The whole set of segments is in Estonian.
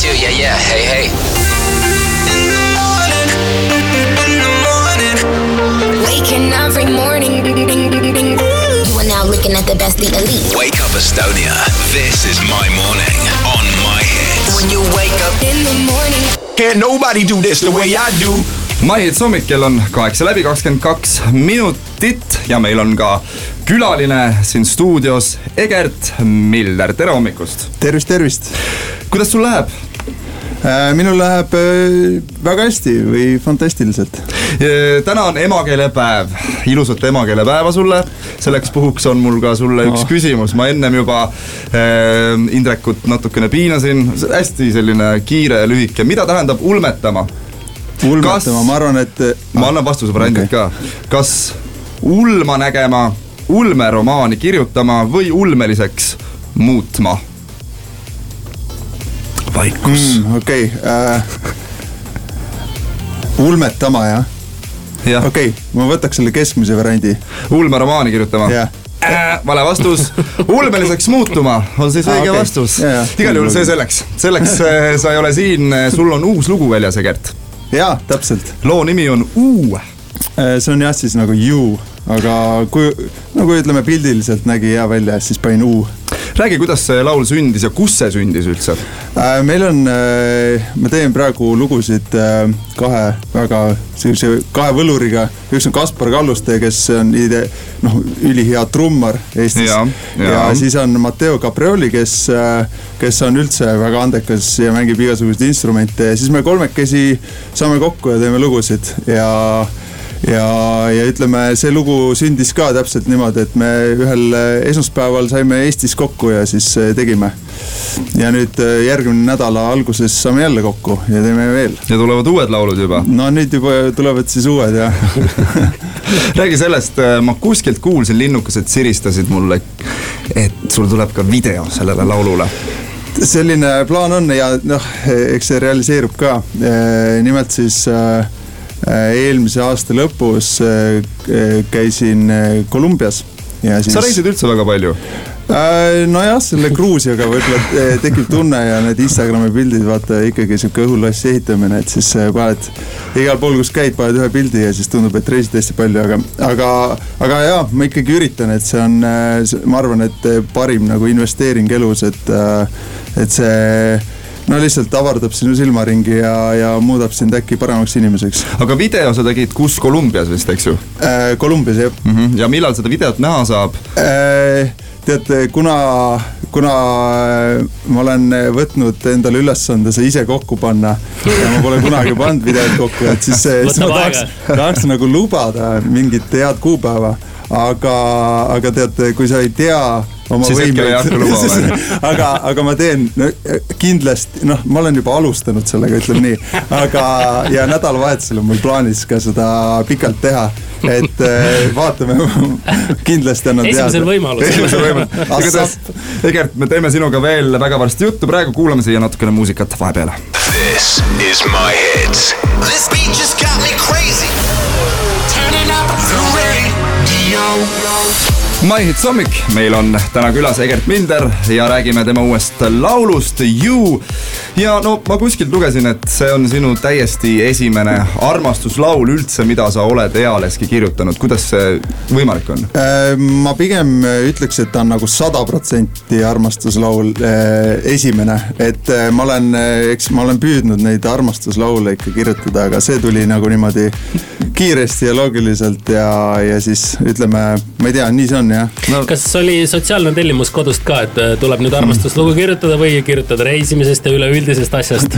too. Yeah, yeah. Hey, hey. Waking every morning. You are now looking at the best, the elite. Wake up Estonia. This is my morning on my hits. When you wake up, In the morning. Can't nobody do this the way I do. Maihits hommik kell on kaheksa läbi kakskümmend kaks minutit ja meil on ka külaline siin stuudios Egert Miller, tere hommikust. tervist, tervist. kuidas sul läheb? Minul läheb äh, väga hästi või fantastiliselt. täna on emakeelepäev, ilusat emakeelepäeva sulle. selleks puhuks on mul ka sulle üks Oh. küsimus, ma ennem juba äh, Indrekut natukene piinasin, hästi selline kiire ja lühike, mida tähendab ulmetama? ulmetama, ma arvan, et. ma annan vastuse variandid okay. ka. kas ulma nägema, ulmeromaani kirjutama või ulmeliseks muutma? Vaikus mm.. okei okay, äh,, ulmetama jah, okay., okei okay,, ma võtaks selle keskmise variandi. ulmeromaani kirjutama jah, äh,. vale vastus, ulmeliseks muutuma on siis Aa, õige okei. vastus Jaa, jaa.. igal juhul see selleks, selleks äh, sa ei ole siin, sul on uus lugu väljas, Egert. jaa, täpselt. loo nimi on Uu. see on jah siis nagu you, aga kui, no kui ütleme pildiliselt nägi hea välja, siis panin U räägi, kuidas see laul sündis ja kus see sündis üldse? Äh, meil on, ma teen praegu lugusid äh, kahe väga sellise kahe võluriga, üks on Kaspar Kalluste, kes on ide- noh, ülihea trummar Eestis. Ja. ja siis on Matteo Caprioli, kes, kes on üldse väga andekas ja mängib igasuguseid instrumente ja siis me kolmekesi saame kokku ja teeme lugusid ja ja, ja ütleme, see lugu sündis ka täpselt niimoodi, et me ühel esmaspäeval saime Eestis kokku ja siis eh, tegime. ja nüüd eh, järgmine nädala alguses saame jälle kokku ja teeme veel. ja tulevad uued laulud juba. no nüüd juba tulevad siis uued ja räägi sellest, ma kuskilt kuulsin, linnukesed siristasid mulle, et sul tuleb ka video sellele laulule. selline plaan on ja noh, eks see realiseerub ka. nimelt siis äh, eelmise aasta lõpus äh, käisin äh, Kolumbias ja siis. sa reisid üldse väga palju? Äh, nojah, selle Gruusiaga võib-olla tekib tunne ja need Instagrami pildid, vaata ikkagi sihuke õhulossi ehitamine, et siis paned igal pool, kus käid, paned ühe pildi ja siis tundub, et reisid hästi palju, aga, aga, aga jaa, ma ikkagi üritan, et see on, ma arvan, et parim nagu investeering elus, et, et see no lihtsalt avardab sinu silmaringi ja, ja muudab sind äkki paremaks inimeseks. aga video sa tegid kus Kolumbias vist, eks ju Kolumbias jah mm? -hmm. ja millal seda videot näha saab? Äh, tead, kuna, kuna ma olen võtnud endale ülesande see ise kokku panna ja ma pole kunagi pannud videot kokku, et siis, siis ma tahaks tahaks nagu lubada mingit head kuupäeva. aga, aga tead, kui sa ei tea oma lubama. aga, aga ma teen no, kindlasti, noh, ma olen juba alustanud sellega, ütleme nii, aga ja nädalavahetusel on mul plaanis ka seda pikalt teha, et eh, vaatame, kindlasti annan teada. esimesel võimalusel. esimesel võimalusel. igatahes, Egert, me teeme sinuga veel väga varsti juttu, praegu kuulame siia natukene muusikat vahepeale. This is my hits. this beat just got My Hits hommik, meil on täna külas Egert Milder ja räägime tema uuest laulust You. Ja no ma kuskilt lugesin, et see on sinu täiesti esimene armastuslaul üldse, mida sa oled ealeski kirjutanud, kuidas see võimalik on? Äh, ma pigem ütleks, et ta on nagu sada protsenti armastuslaul äh, esimene, et äh, ma olen, eks ma olen püüdnud neid armastuslaule ikka kirjutada, aga see tuli nagu niimoodi kiiresti ja loogiliselt ja, ja siis ütleme, ma ei tea, nii see on jah. no kas oli sotsiaalne tellimus kodust ka, et äh, tuleb nüüd armastuslugu kirjutada või kirjutada reisimisest ja üleüldisest asjast?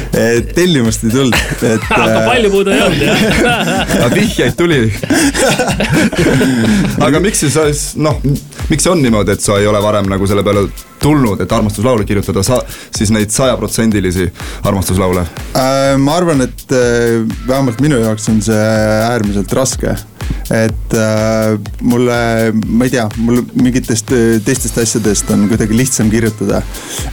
tellimust ei tulnud, et. aga palju puudu ei olnud jah? aga vihjeid tuli. aga miks siis, noh, miks see on niimoodi, et sa ei ole varem nagu selle peale tulnud, et armastuslaule kirjutada, sa siis neid sajaprotsendilisi armastuslaule? Äh, ma arvan, et äh, vähemalt minu jaoks on see äärmiselt raske. et äh, mulle, ma ei tea, mul mingitest äh, teistest asjadest on kuidagi lihtsam kirjutada.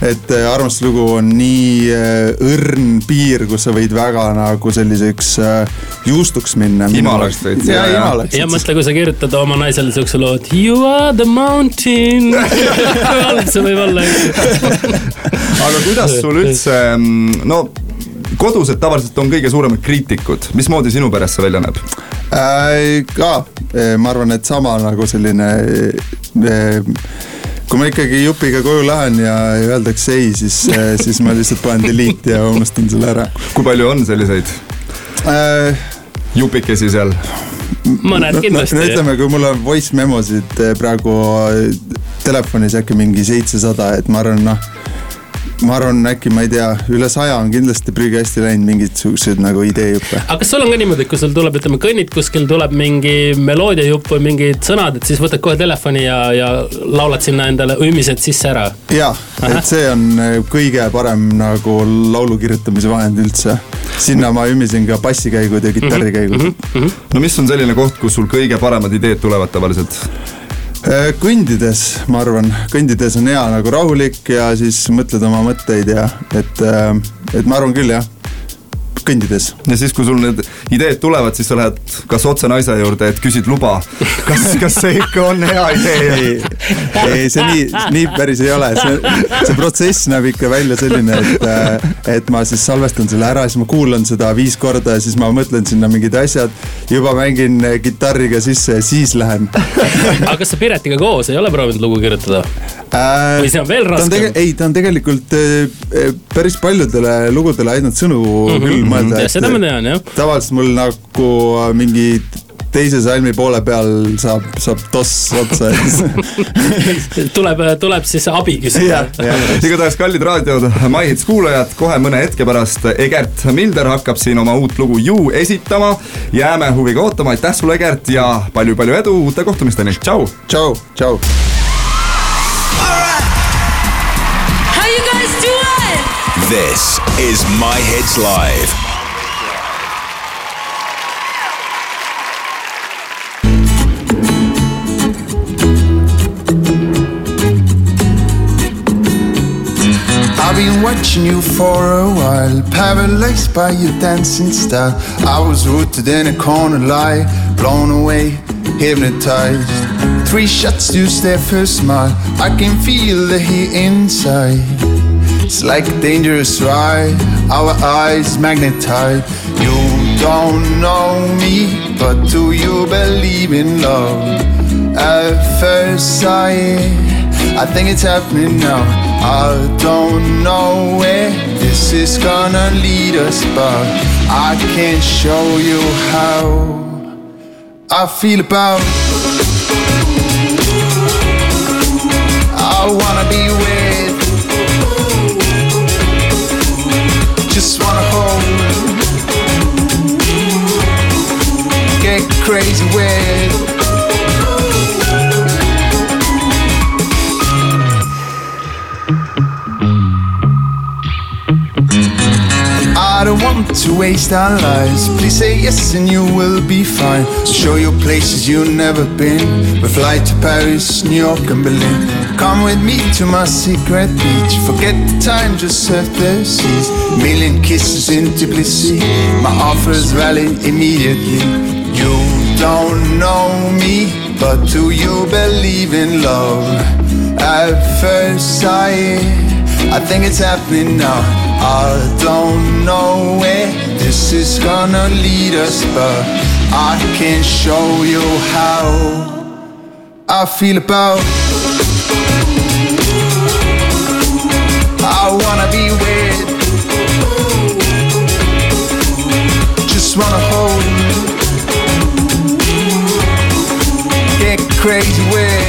et äh, armastuslugu on nii äh, õrn piir, kus sa võid väga nagu selliseks äh, juustuks minna. Imalaks veits, ja imalaks. ja mõtle, kui sa kirjutad oma naisele siukse loo, et you are the mountain. see võib olla. aga kuidas sul üldse, no kodused tavaliselt on kõige suuremad kriitikud, mismoodi sinu peres see välja näeb? äh,. ka, ma arvan, et sama nagu selline äh, kui ma ikkagi jupiga koju lähen ja öeldakse ei, siis, siis ma lihtsalt panen delete ja unustan selle ära kui palju on selliseid äh,. jupikesi seal? mõned no kindlasti. ütleme, kui mul on voice memosid eh, praegu telefonis äkki mingi seitsesada, et ma arvan, noh. ma arvan, äkki ma ei tea, üle saja on kindlasti prügikasti läinud mingisuguseid nagu ideejuppe. aga kas sul on ka niimoodi, kui sul tuleb, ütleme, kõnnid kuskil, tuleb mingi meloodiajupp või mingid sõnad, et siis võtad kohe telefoni ja, ja laulad sinna endale õimised sisse ära? jaa, et see on eh, kõige parem nagu laulu kirjutamise vahend üldse. sinna ma ümisin ka bassikäigud ja kitarrikäigud mm. -hmm. no mis on selline koht, kus sul kõige paremad ideed tulevad tavaliselt? Äh, kõndides, ma arvan, kõndides on hea nagu rahulik ja siis mõtled oma mõtteid ja et, et ma arvan küll jah, kõndides. ja siis, kui sul need ideed tulevad, siis sa lähed kas otse naise juurde, et küsid luba. kas, kas see ikka on hea idee? ei, see nii, nii päris ei ole, see, see protsess näeb ikka välja selline, et, et ma siis salvestan selle ära, siis ma kuulan seda viis korda ja siis ma mõtlen sinna mingid asjad. juba mängin kitarriga sisse ja siis lähen aga kas sa Piretiga koos ei ole proovinud lugu kirjutada? äh,. Või see on veel raskem? ei, ta on tegelikult äh, päris paljudele lugudele aidanud sõnu mm -hmm. küll mõelda. ja seda ma tean jah. tavaliselt mul nagu äh, mingi teise salmi poole peal saab, saab toss otsa, tuleb, tuleb siis abi küsida igatahes kallid raadiod, My Hits kuulajad, kohe mõne hetke pärast Egert Milder hakkab siin oma uut lugu You esitama. jääme huviga ootama, aitäh sulle, Egert ja palju-palju edu uute kohtumisteni, tšau. tšau, tšau. How you guys doing? This is My Hits Live. Watching you for a while, paralyzed by your dancing style. I was rooted in a corner, lie, blown away, hypnotized. Three shots to their first smile. I can feel the heat inside. It's like a dangerous ride, our eyes magnetized. You don't know me, but do you believe in love? At first sight, I think it's happening now. I don't know where this is gonna lead us, but I can show you how I feel about. I wanna be with, just wanna hold, get crazy with. I don't want to waste our lives. Please say yes and you will be fine. Show you places you've never been. We fly to Paris, New York, and Berlin. Come with me to my secret beach. Forget the time, just surf the seas. Million kisses into bliss. My offers valid immediately. You don't know me, but do you believe in love? At first sight, I think it's happening now. I don't know where this is gonna lead us, but I can show you how I feel about. I wanna be with, just wanna hold, get crazy with.